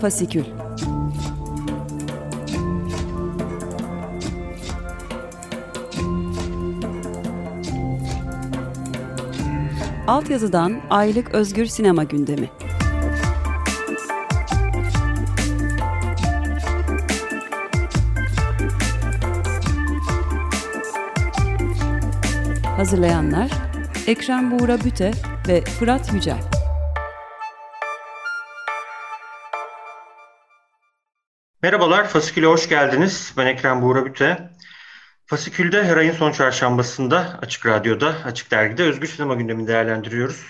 Fasikül Altyazıdan Aylık Özgür Sinema Gündemi Hazırlayanlar Ekrem Buğra Büte ve Fırat Yücel. Merhabalar, Fasikül'e hoş geldiniz. Ben Ekrem Buğra Büte. Fasikül'de her ayın son çarşambasında Açık Radyo'da, Açık Dergi'de Özgür Sinema gündemini değerlendiriyoruz.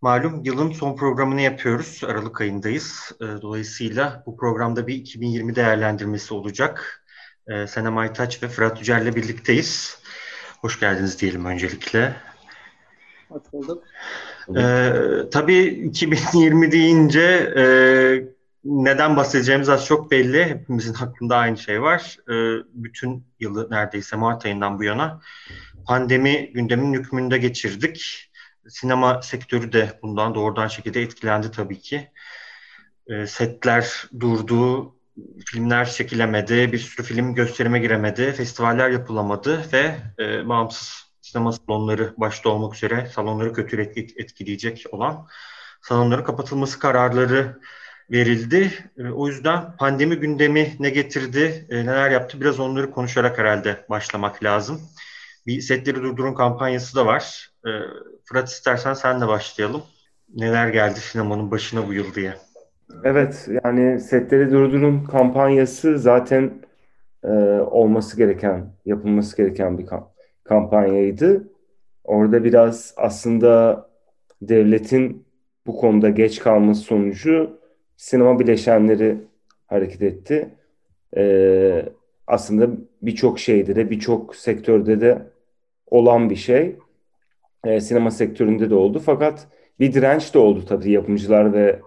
Malum yılın son programını yapıyoruz. Aralık ayındayız. Ee, dolayısıyla bu programda bir 2020 değerlendirmesi olacak. Ee, Senem Aytaç ve Fırat Yücel'le birlikteyiz. Hoş geldiniz diyelim öncelikle. Hoş bulduk. Ee, tabii 2020 deyince e, neden bahsedeceğimiz az çok belli. Hepimizin hakkında aynı şey var. Ee, bütün yılı neredeyse Mart ayından bu yana pandemi gündemin hükmünde geçirdik. Sinema sektörü de bundan doğrudan şekilde etkilendi tabii ki. Ee, setler durdu, filmler çekilemedi, bir sürü film gösterime giremedi, festivaller yapılamadı ve e, bağımsız sinema salonları başta olmak üzere salonları kötü etkileyecek olan salonların kapatılması kararları verildi. E, o yüzden pandemi gündemi ne getirdi, e, neler yaptı biraz onları konuşarak herhalde başlamak lazım. Bir setleri durdurun kampanyası da var. E, Fırat istersen senle başlayalım. Neler geldi sinemanın başına bu yıl diye. Evet yani setleri durdurun kampanyası zaten e, olması gereken, yapılması gereken bir kampanyaydı. Orada biraz aslında devletin bu konuda geç kalması sonucu sinema bileşenleri hareket etti. Ee, aslında birçok şeyde de birçok sektörde de olan bir şey. Ee, sinema sektöründe de oldu. Fakat bir direnç de oldu tabii yapımcılar ve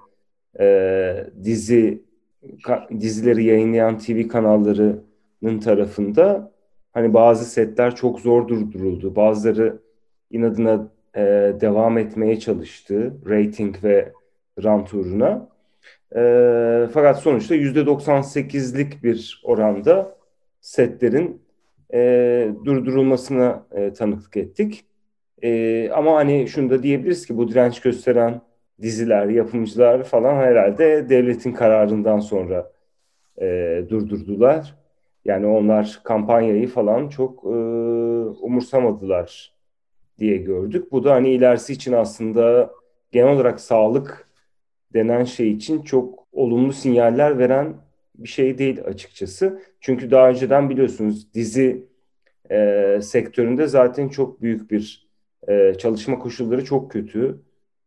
e, dizi ka, dizileri yayınlayan TV kanallarının tarafında hani bazı setler çok zor durduruldu. Bazıları inadına e, devam etmeye çalıştı rating ve rant uğruna. E, fakat sonuçta %98'lik bir oranda setlerin e, durdurulmasına e, tanıklık ettik. E, ama hani şunu da diyebiliriz ki bu direnç gösteren diziler, yapımcılar falan herhalde devletin kararından sonra e, durdurdular. Yani onlar kampanyayı falan çok e, umursamadılar diye gördük. Bu da hani ilerisi için aslında genel olarak sağlık denen şey için çok olumlu sinyaller veren bir şey değil açıkçası. Çünkü daha önceden biliyorsunuz dizi e, sektöründe zaten çok büyük bir e, çalışma koşulları çok kötü.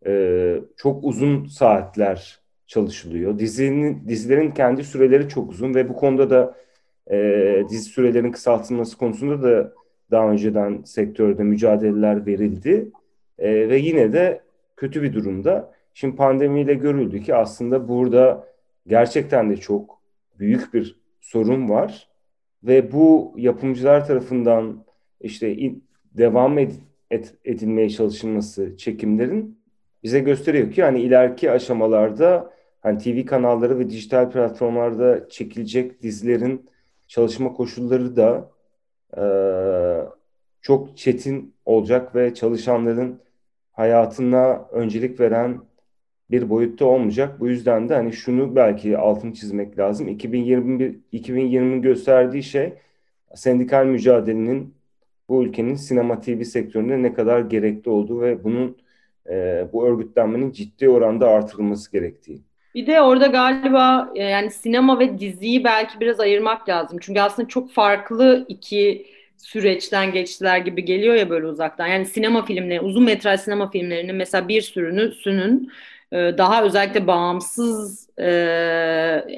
E, çok uzun saatler çalışılıyor. Dizinin dizilerin kendi süreleri çok uzun ve bu konuda da e, dizi sürelerinin kısaltılması konusunda da daha önceden sektörde mücadeleler verildi. E, ve yine de kötü bir durumda. Şimdi pandemiyle görüldü ki aslında burada gerçekten de çok büyük bir sorun var. Ve bu yapımcılar tarafından işte devam ed et, edilmeye çalışılması çekimlerin bize gösteriyor ki hani ileriki aşamalarda hani TV kanalları ve dijital platformlarda çekilecek dizilerin çalışma koşulları da e, çok çetin olacak ve çalışanların hayatına öncelik veren bir boyutta olmayacak. Bu yüzden de hani şunu belki altını çizmek lazım. 2021 2020'nin gösterdiği şey sendikal mücadelenin bu ülkenin sinema TV sektöründe ne kadar gerekli olduğu ve bunun e, bu örgütlenmenin ciddi oranda artırılması gerektiği. Bir de orada galiba e, yani sinema ve diziyi belki biraz ayırmak lazım. Çünkü aslında çok farklı iki süreçten geçtiler gibi geliyor ya böyle uzaktan. Yani sinema filmleri, uzun metraj sinema filmlerinin mesela bir sürünü sünün daha özellikle bağımsız e,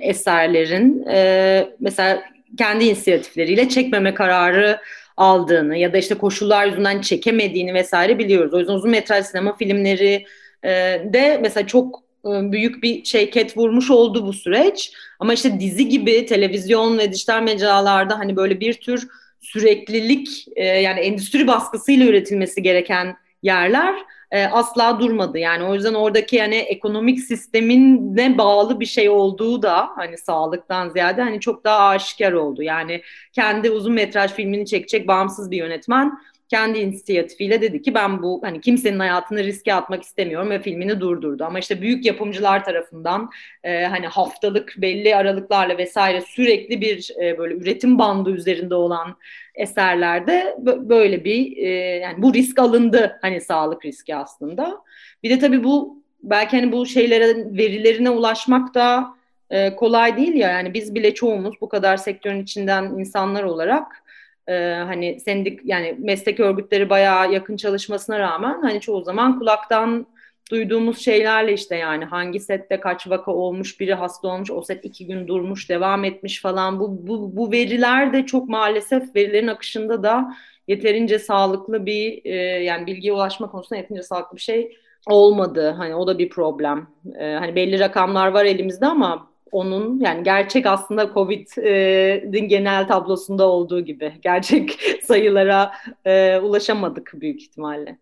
eserlerin e, mesela kendi inisiyatifleriyle çekmeme kararı aldığını ya da işte koşullar yüzünden çekemediğini vesaire biliyoruz. O yüzden uzun metraj sinema filmleri e, de mesela çok e, büyük bir şey ket vurmuş oldu bu süreç. Ama işte dizi gibi televizyon ve dijital mecralarda hani böyle bir tür süreklilik e, yani endüstri baskısıyla üretilmesi gereken yerler e, asla durmadı. Yani o yüzden oradaki hani ekonomik sistemin bağlı bir şey olduğu da hani sağlıktan ziyade hani çok daha aşikar oldu. Yani kendi uzun metraj filmini çekecek bağımsız bir yönetmen kendi inisiyatifiyle dedi ki ben bu hani kimsenin hayatını riske atmak istemiyorum ve filmini durdurdu. Ama işte büyük yapımcılar tarafından e, hani haftalık belli aralıklarla vesaire sürekli bir e, böyle üretim bandı üzerinde olan eserlerde böyle bir e, yani bu risk alındı hani sağlık riski aslında. Bir de tabii bu belki hani bu şeylere verilerine ulaşmak da e, kolay değil ya yani biz bile çoğumuz bu kadar sektörün içinden insanlar olarak e, hani sendik yani meslek örgütleri bayağı yakın çalışmasına rağmen hani çoğu zaman kulaktan duyduğumuz şeylerle işte yani hangi sette kaç vaka olmuş, biri hasta olmuş, o set iki gün durmuş, devam etmiş falan. Bu, bu, bu veriler de çok maalesef verilerin akışında da yeterince sağlıklı bir e, yani bilgiye ulaşma konusunda yeterince sağlıklı bir şey olmadı. Hani o da bir problem. E, hani belli rakamlar var elimizde ama onun yani gerçek aslında Covid'in genel tablosunda olduğu gibi gerçek sayılara e, ulaşamadık büyük ihtimalle.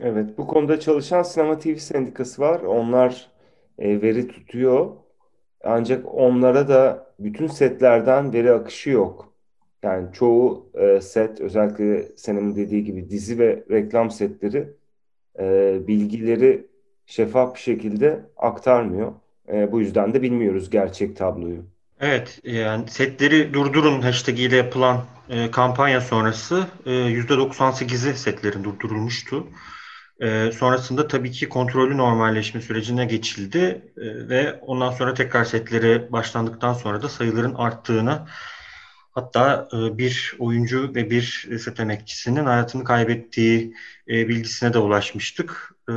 Evet, bu konuda çalışan Sinema TV Sendikası var. Onlar e, veri tutuyor. Ancak onlara da bütün setlerden veri akışı yok. Yani çoğu e, set, özellikle senin dediği gibi dizi ve reklam setleri e, bilgileri şeffaf bir şekilde aktarmıyor. E, bu yüzden de bilmiyoruz gerçek tabloyu. Evet, yani setleri durdurun hashtag ile yapılan e, kampanya sonrası e, %98'i setlerin durdurulmuştu. E, sonrasında tabii ki kontrollü normalleşme sürecine geçildi e, ve ondan sonra tekrar setleri başlandıktan sonra da sayıların arttığını hatta e, bir oyuncu ve bir set emekçisinin hayatını kaybettiği e, bilgisine de ulaşmıştık. E,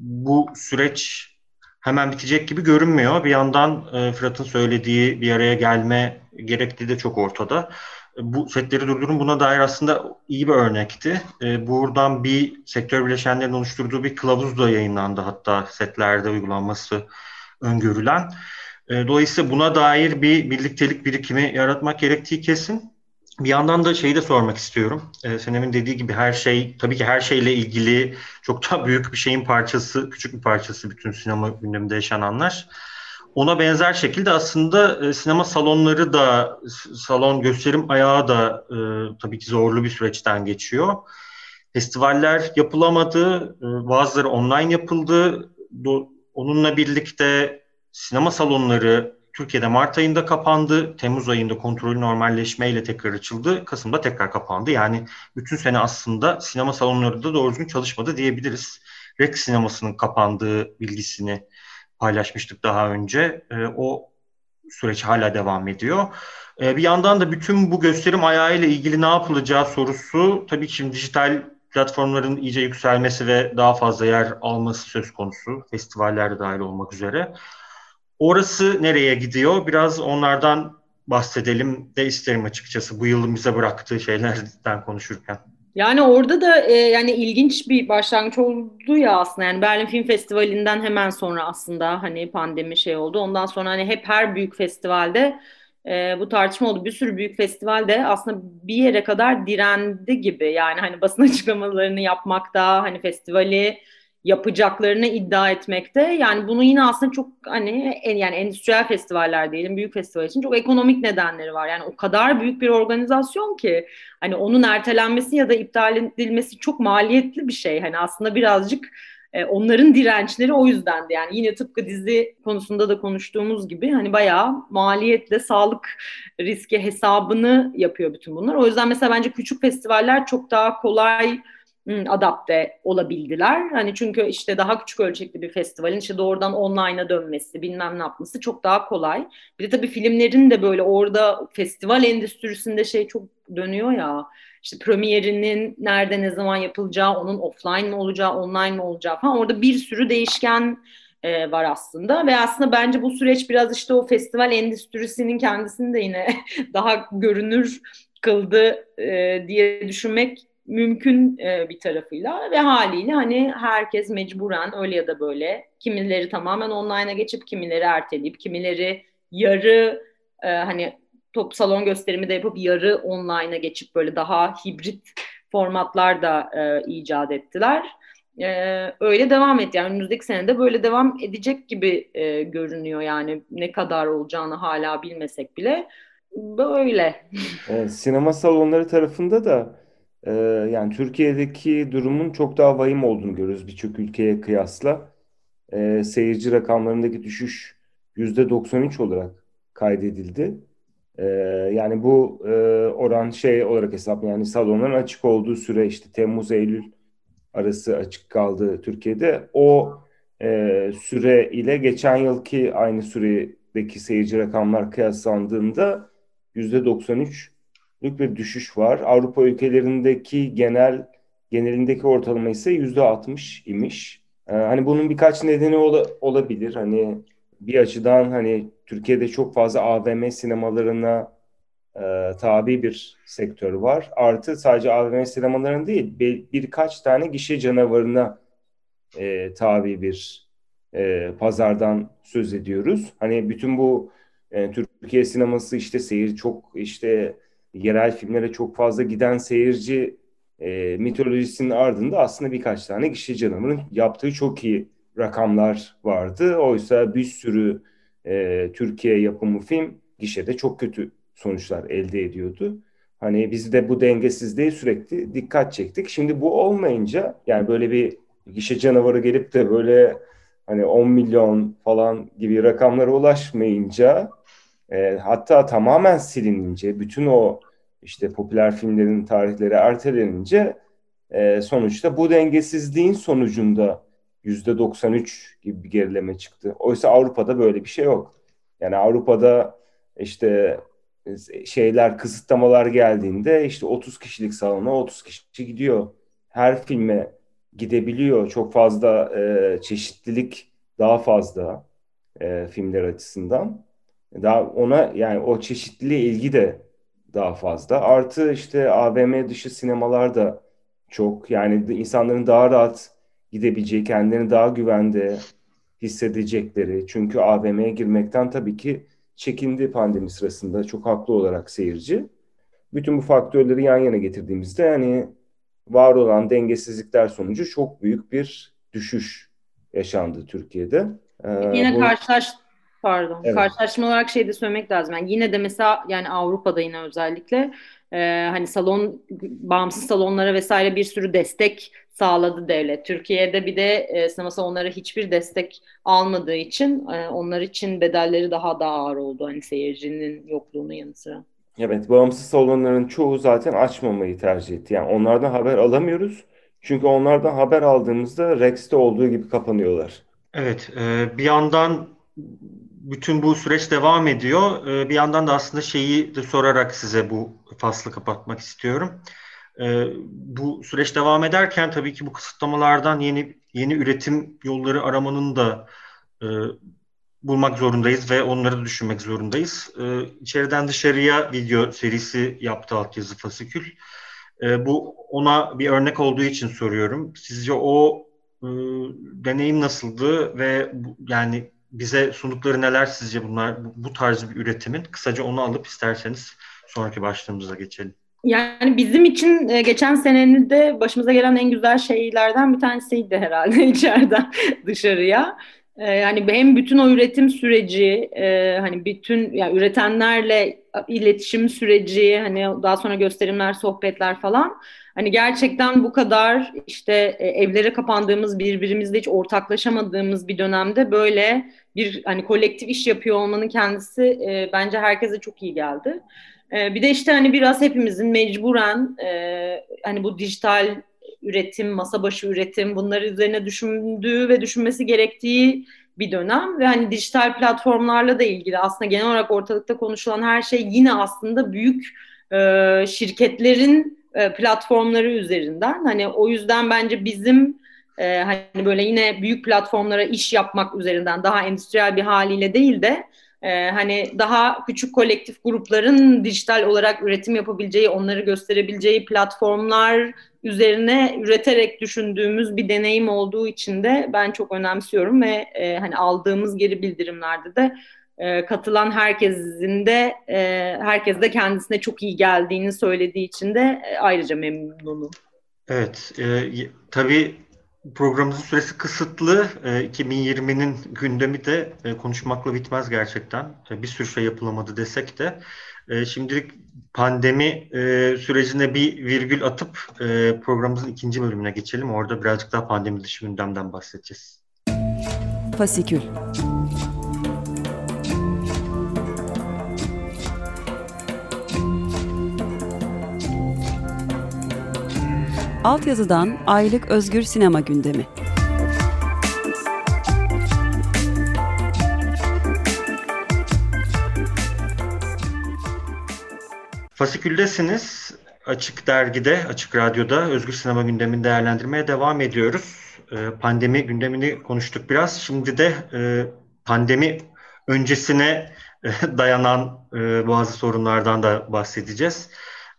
bu süreç hemen bitecek gibi görünmüyor. Bir yandan e, Fırat'ın söylediği bir araya gelme gerektiği de çok ortada. Bu setleri durdurun buna dair aslında iyi bir örnekti. E, buradan bir sektör bileşenlerin oluşturduğu bir kılavuz da yayınlandı hatta setlerde uygulanması öngörülen. E, dolayısıyla buna dair bir birliktelik birikimi yaratmak gerektiği kesin. Bir yandan da şeyi de sormak istiyorum. Ee, Senem'in dediği gibi her şey, tabii ki her şeyle ilgili çok daha büyük bir şeyin parçası, küçük bir parçası bütün sinema gündeminde yaşananlar. Ona benzer şekilde aslında e, sinema salonları da, salon gösterim ayağı da e, tabii ki zorlu bir süreçten geçiyor. Festivaller yapılamadı, e, bazıları online yapıldı. Do, onunla birlikte sinema salonları Türkiye'de Mart ayında kapandı. Temmuz ayında kontrolü normalleşmeyle tekrar açıldı. Kasım'da tekrar kapandı. Yani bütün sene aslında sinema salonları da doğru düzgün çalışmadı diyebiliriz. Rex sinemasının kapandığı bilgisini paylaşmıştık daha önce. E, o süreç hala devam ediyor. E, bir yandan da bütün bu gösterim ayağıyla ilgili ne yapılacağı sorusu tabii ki şimdi dijital platformların iyice yükselmesi ve daha fazla yer alması söz konusu. Festivallerde dahil olmak üzere. Orası nereye gidiyor? Biraz onlardan bahsedelim de isterim açıkçası bu yılın bize bıraktığı şeylerden konuşurken. Yani orada da e, yani ilginç bir başlangıç oldu ya aslında yani Berlin Film Festivali'nden hemen sonra aslında hani pandemi şey oldu. Ondan sonra hani hep her büyük festivalde e, bu tartışma oldu. Bir sürü büyük festivalde aslında bir yere kadar direndi gibi. Yani hani basın açıklamalarını yapmakta, hani festivali yapacaklarını iddia etmekte. Yani bunu yine aslında çok hani en, yani endüstriyel festivaller diyelim büyük festival için çok ekonomik nedenleri var. Yani o kadar büyük bir organizasyon ki hani onun ertelenmesi ya da iptal edilmesi çok maliyetli bir şey. Hani aslında birazcık e, onların dirençleri o yüzdendi. Yani yine tıpkı dizi konusunda da konuştuğumuz gibi hani bayağı maliyetle sağlık riski hesabını yapıyor bütün bunlar. O yüzden mesela bence küçük festivaller çok daha kolay adapte olabildiler. Hani çünkü işte daha küçük ölçekli bir festivalin işte doğrudan online'a dönmesi, bilmem ne yapması çok daha kolay. Bir de tabii filmlerin de böyle orada festival endüstrisinde şey çok dönüyor ya. İşte premierinin nerede ne zaman yapılacağı, onun offline mi olacağı, online mi olacağı falan. Orada bir sürü değişken e, var aslında ve aslında bence bu süreç biraz işte o festival endüstrisinin kendisini de yine daha görünür kıldı e, diye düşünmek mümkün e, bir tarafıyla ve haliyle hani herkes mecburen öyle ya da böyle kimileri tamamen online'a geçip kimileri erteleyip kimileri yarı e, hani top salon gösterimi de yapıp yarı online'a geçip böyle daha hibrit formatlar da e, icat ettiler. e, öyle devam et. Yani önümüzdeki senede böyle devam edecek gibi e, görünüyor yani ne kadar olacağını hala bilmesek bile. Böyle. E, sinema salonları tarafında da e, yani Türkiye'deki durumun çok daha vahim olduğunu görüyoruz birçok ülkeye kıyasla. E, seyirci rakamlarındaki düşüş %93 olarak kaydedildi. E, yani bu e, oran şey olarak hesap yani salonların açık olduğu süre işte Temmuz-Eylül arası açık kaldı Türkiye'de. O e, süre ile geçen yılki aynı süredeki seyirci rakamlar kıyaslandığında %93'lük bir düşüş var. Avrupa ülkelerindeki genel genelindeki ortalama ise %60 imiş. Ee, hani bunun birkaç nedeni ola, olabilir. Hani bir açıdan hani Türkiye'de çok fazla AVM sinemalarına e, tabi bir sektör var. Artı sadece AVM sinemaların değil bir, birkaç tane gişe canavarına e, tabi bir e, pazardan söz ediyoruz. Hani bütün bu e, Türkiye sineması işte seyir çok işte yerel filmlere çok fazla giden seyirci e, mitolojisinin ardında aslında birkaç tane kişi canavarın yaptığı çok iyi rakamlar vardı. Oysa bir sürü e, Türkiye yapımı film gişede çok kötü sonuçlar elde ediyordu. Hani biz de bu dengesizliğe sürekli dikkat çektik. Şimdi bu olmayınca yani böyle bir gişe canavarı gelip de böyle hani 10 milyon falan gibi rakamlara ulaşmayınca e, hatta tamamen silinince bütün o işte popüler filmlerin tarihleri ertelenince e, sonuçta bu dengesizliğin sonucunda yüzde 93 gibi bir gerileme çıktı. Oysa Avrupa'da böyle bir şey yok. Yani Avrupa'da işte şeyler kısıtlamalar geldiğinde işte 30 kişilik salona 30 kişi gidiyor. Her filme gidebiliyor. Çok fazla e, çeşitlilik daha fazla e, filmler açısından. Daha ona yani o çeşitliliğe ilgi de daha fazla. Artı işte AVM dışı sinemalar da çok yani insanların daha rahat gidebileceği, kendilerini daha güvende hissedecekleri. Çünkü AVM'ye girmekten tabii ki çekindi pandemi sırasında çok haklı olarak seyirci. Bütün bu faktörleri yan yana getirdiğimizde yani var olan dengesizlikler sonucu çok büyük bir düşüş yaşandı Türkiye'de. Ee, Yine bu... karşılaş Pardon. Evet. Karşılaşma olarak şey de söylemek lazım. Yani yine de mesela yani Avrupa'da yine özellikle e, hani salon bağımsız salonlara vesaire bir sürü destek sağladı devlet. Türkiye'de bir de e, sinema salonları hiçbir destek almadığı için e, onlar için bedelleri daha da ağır oldu. Hani seyircinin yokluğunun yanı sıra. Evet, bağımsız salonların çoğu zaten açmamayı tercih etti. Yani onlardan haber alamıyoruz. Çünkü onlardan haber aldığımızda Rex'te olduğu gibi kapanıyorlar. Evet, e, bir yandan bütün bu süreç devam ediyor. Ee, bir yandan da aslında şeyi de sorarak size bu faslı kapatmak istiyorum. Ee, bu süreç devam ederken tabii ki bu kısıtlamalardan yeni yeni üretim yolları aramanın da e, bulmak zorundayız ve onları düşünmek zorundayız. Ee, içeriden dışarıya video serisi yaptı Altyazı Fasikül. Bu ona bir örnek olduğu için soruyorum. Sizce o e, deneyim nasıldı ve yani bize sundukları neler sizce bunlar bu tarz bir üretimin? Kısaca onu alıp isterseniz sonraki başlığımıza geçelim. Yani bizim için e, geçen senenin de başımıza gelen en güzel şeylerden bir tanesiydi herhalde içeriden dışarıya. E, yani hem bütün o üretim süreci, e, hani bütün yani üretenlerle iletişim süreci, hani daha sonra gösterimler, sohbetler falan. Hani gerçekten bu kadar işte evlere kapandığımız, birbirimizle hiç ortaklaşamadığımız bir dönemde böyle bir hani kolektif iş yapıyor olmanın kendisi e, bence herkese çok iyi geldi. E, bir de işte hani biraz hepimizin mecburen e, hani bu dijital üretim, masa başı üretim bunlar üzerine düşündüğü ve düşünmesi gerektiği bir dönem ve hani dijital platformlarla da ilgili aslında genel olarak ortalıkta konuşulan her şey yine aslında büyük e, şirketlerin e, platformları üzerinden. Hani o yüzden bence bizim e, hani böyle yine büyük platformlara iş yapmak üzerinden daha endüstriyel bir haliyle değil de e, hani daha küçük kolektif grupların dijital olarak üretim yapabileceği, onları gösterebileceği platformlar üzerine üreterek düşündüğümüz bir deneyim olduğu için de ben çok önemsiyorum ve e, hani aldığımız geri bildirimlerde de e, katılan herkesin de e, herkes de kendisine çok iyi geldiğini söylediği için de e, ayrıca memnunum. Evet, e, tabii programımızın süresi kısıtlı. 2020'nin gündemi de konuşmakla bitmez gerçekten. Bir sürü şey yapılamadı desek de. Şimdilik pandemi sürecine bir virgül atıp programımızın ikinci bölümüne geçelim. Orada birazcık daha pandemi dışı gündemden bahsedeceğiz. Fasikül Altyazıdan Aylık Özgür Sinema Gündemi Fasiküldesiniz. Açık Dergi'de, Açık Radyo'da Özgür Sinema gündemini değerlendirmeye devam ediyoruz. Ee, pandemi gündemini konuştuk biraz. Şimdi de e, pandemi öncesine e, dayanan e, bazı sorunlardan da bahsedeceğiz.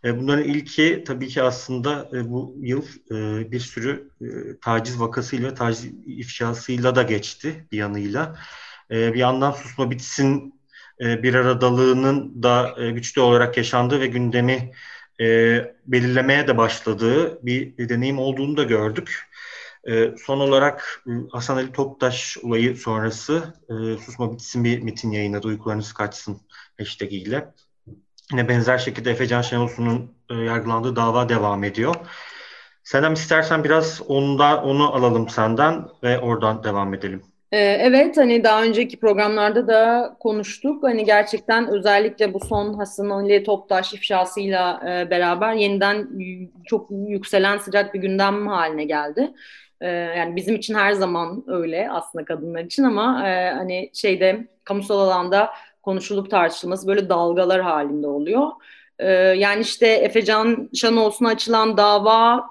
Bunların ilki tabii ki aslında bu yıl bir sürü taciz vakasıyla, taciz ifşasıyla da geçti bir yanıyla. Bir yandan susma bitsin bir aradalığının da güçlü olarak yaşandığı ve gündemi belirlemeye de başladığı bir deneyim olduğunu da gördük. son olarak Hasan Ali Toptaş olayı sonrası Susma Bitsin bir mitin yayınladı. Uykularınız kaçsın hashtag ile. Yine benzer şekilde Efecan Şenolsun'un e, yargılandığı dava devam ediyor. Senem istersen biraz ondan onu alalım senden ve oradan devam edelim. Ee, evet hani daha önceki programlarda da konuştuk. Hani gerçekten özellikle bu son Hasan Ali Toptaş ifşasıyla e, beraber yeniden çok yükselen sıcak bir gündem haline geldi. E, yani bizim için her zaman öyle aslında kadınlar için ama e, hani şeyde kamusal alanda konuşulup tartışılması böyle dalgalar halinde oluyor. E, yani işte Efecan Şanolsun'a açılan dava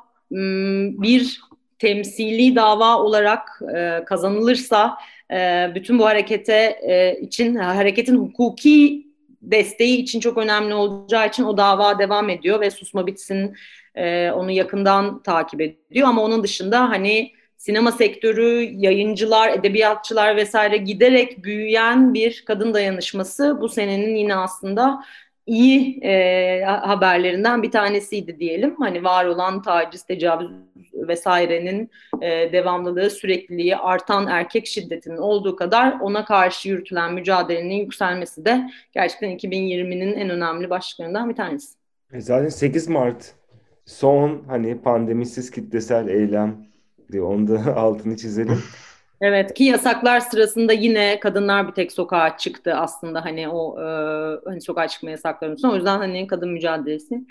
bir temsili dava olarak e, kazanılırsa e, bütün bu harekete e, için hareketin hukuki desteği için çok önemli olacağı için o dava devam ediyor ve susma bitsin e, onu yakından takip ediyor ama onun dışında hani sinema sektörü, yayıncılar, edebiyatçılar vesaire giderek büyüyen bir kadın dayanışması bu senenin yine aslında iyi e, haberlerinden bir tanesiydi diyelim. Hani var olan taciz, tecavüz vesairenin e, devamlılığı, sürekliliği, artan erkek şiddetinin olduğu kadar ona karşı yürütülen mücadelenin yükselmesi de gerçekten 2020'nin en önemli başlıklarından bir tanesi. E, zaten 8 Mart son hani pandemisiz kitlesel eylem diye onu da altını çizelim. Evet ki yasaklar sırasında yine kadınlar bir tek sokağa çıktı aslında hani o e, hani sokağa çıkma yasaklarının sonra. O yüzden hani kadın mücadelesi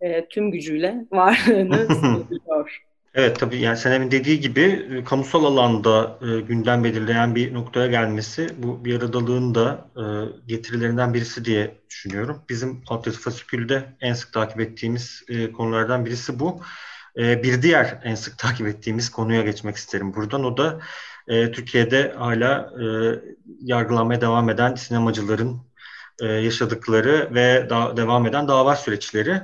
e, tüm gücüyle varlığını sürdürüyor. Evet tabii yani Senem'in dediği gibi e, kamusal alanda e, gündem belirleyen bir noktaya gelmesi bu bir aradalığın da e, getirilerinden birisi diye düşünüyorum. Bizim Altyazı Fasikül'de en sık takip ettiğimiz e, konulardan birisi bu. E, bir diğer en sık takip ettiğimiz konuya geçmek isterim buradan. O da e, Türkiye'de hala e, yargılanmaya devam eden sinemacıların e, yaşadıkları ve devam eden dava süreçleri.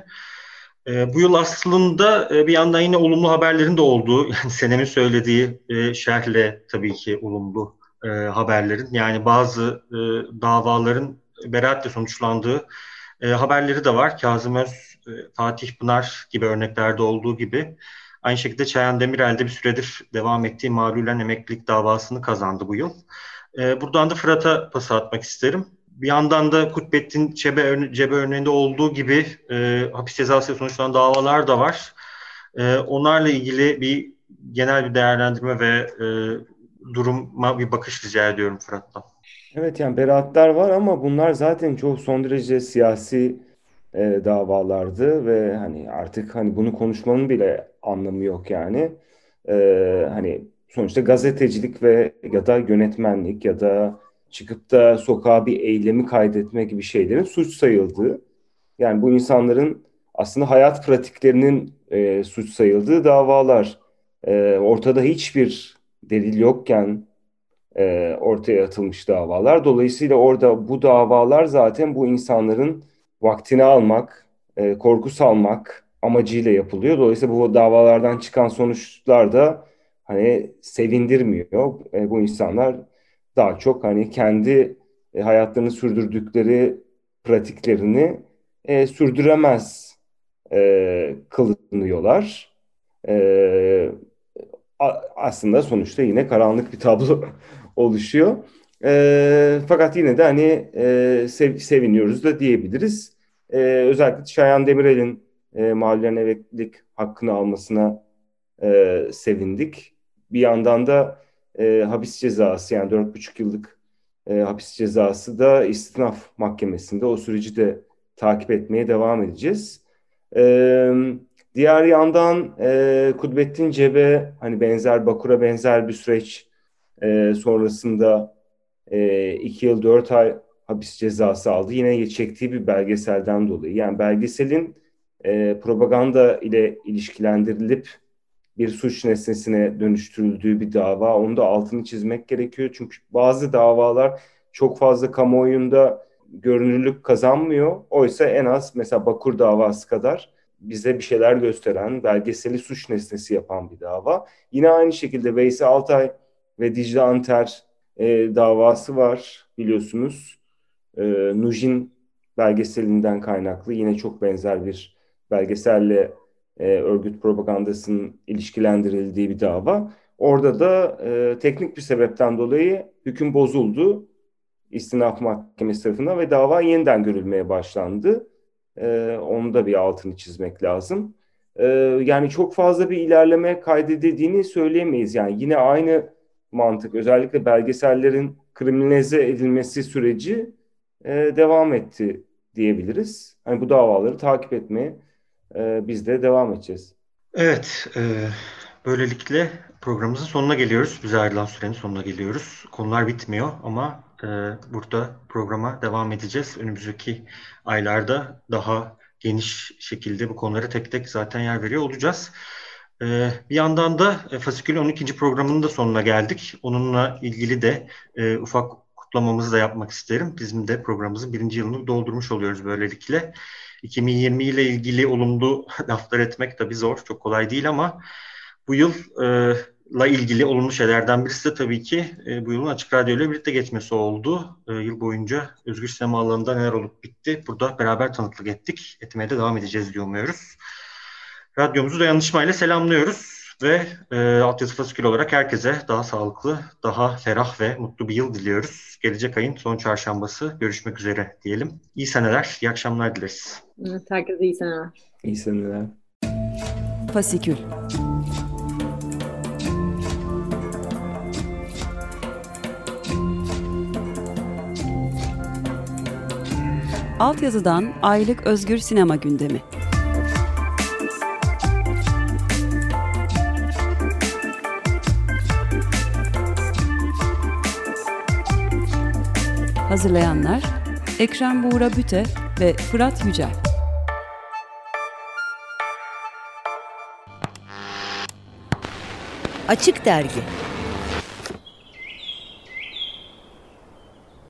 E, bu yıl aslında bir yandan yine olumlu haberlerin de olduğu, yani Senem'in söylediği e, şerhle tabii ki olumlu haberlerin, yani bazı davaların beraatle sonuçlandığı haberleri de var. Kazım Öz, Fatih Pınar gibi örneklerde olduğu gibi. Aynı şekilde Çayan Demirel de bir süredir devam ettiği mağlulen emeklilik davasını kazandı bu yıl. E, buradan da Fırat'a pas atmak isterim. Bir yandan da Kutbettin Çebe, Cebe örneğinde olduğu gibi e, hapis cezası sonuçlanan davalar da var. E, onlarla ilgili bir genel bir değerlendirme ve e, duruma bir bakış rica ediyorum Fırat'tan. Evet yani beraatler var ama bunlar zaten çok son derece siyasi e, davalardı ve hani artık hani bunu konuşmanın bile anlamı yok yani. E, hani sonuçta gazetecilik ve ya da yönetmenlik ya da çıkıp da sokağa bir eylemi kaydetme gibi şeylerin suç sayıldığı. Yani bu insanların aslında hayat pratiklerinin e, suç sayıldığı davalar. E, ortada hiçbir delil yokken e, ortaya atılmış davalar. Dolayısıyla orada bu davalar zaten bu insanların vaktini almak, e, korku salmak amacıyla yapılıyor. Dolayısıyla bu davalardan çıkan sonuçlar da hani sevindirmiyor. E, bu insanlar daha çok hani kendi e, hayatlarını sürdürdükleri pratiklerini e, sürdüremez e, kılınıyorlar. E, aslında sonuçta yine karanlık bir tablo oluşuyor. E, fakat yine de hani e, sev, seviniyoruz da diyebiliriz. E, özellikle Şayan Demirel'in e, mahallen emeklilik hakkını almasına e, sevindik. Bir yandan da e, hapis cezası yani 4,5 yıllık e, hapis cezası da istinaf mahkemesinde o süreci de takip etmeye devam edeceğiz. E, diğer yandan e, Kudbettin Cebe hani benzer Bakur'a benzer bir süreç e, sonrasında e, iki yıl dört ay hapis cezası aldı. Yine çektiği bir belgeselden dolayı. Yani belgeselin e, propaganda ile ilişkilendirilip bir suç nesnesine dönüştürüldüğü bir dava. Onu da altını çizmek gerekiyor. Çünkü bazı davalar çok fazla kamuoyunda görünürlük kazanmıyor. Oysa en az mesela Bakur davası kadar bize bir şeyler gösteren, belgeseli suç nesnesi yapan bir dava. Yine aynı şekilde Veysel Altay ve Dicle Anter e, davası var biliyorsunuz. E, Nujin belgeselinden kaynaklı yine çok benzer bir belgeselle e, örgüt propagandasının ilişkilendirildiği bir dava. Orada da e, teknik bir sebepten dolayı hüküm bozuldu istinaf mahkemesi tarafından ve dava yeniden görülmeye başlandı. E, onu da bir altını çizmek lazım. E, yani çok fazla bir ilerleme kaydedildiğini söyleyemeyiz. Yani yine aynı mantık özellikle belgesellerin kriminalize edilmesi süreci e, devam etti diyebiliriz. Hani bu davaları takip etmeye e, biz de devam edeceğiz. Evet, e, böylelikle programımızın sonuna geliyoruz. Bize ayrılan sürenin sonuna geliyoruz. Konular bitmiyor ama e, burada programa devam edeceğiz. Önümüzdeki aylarda daha geniş şekilde bu konulara tek tek zaten yer veriyor olacağız. Ee, bir yandan da e, Fasikül 12. programının da sonuna geldik. Onunla ilgili de e, ufak kutlamamızı da yapmak isterim. Bizim de programımızın birinci yılını doldurmuş oluyoruz böylelikle. 2020 ile ilgili olumlu laflar etmek tabii zor, çok kolay değil ama bu yılla e, ilgili olumlu şeylerden birisi de tabii ki bu yılın Açık Radyo ile birlikte geçmesi oldu. Yıl boyunca özgür sinema alanında neler olup bitti burada beraber tanıklık ettik. Etmeye de devam edeceğiz diye umuyoruz. Radyomuzu dayanışmayla selamlıyoruz ve e, Altyazı Fasikül olarak herkese daha sağlıklı, daha ferah ve mutlu bir yıl diliyoruz. Gelecek ayın son çarşambası görüşmek üzere diyelim. İyi seneler, iyi akşamlar dileriz. Evet, herkese iyi seneler. İyi seneler. Fasikül Altyazıdan aylık özgür sinema gündemi. Hazırlayanlar Ekrem Buğra Büte ve Fırat Yücel. Açık Dergi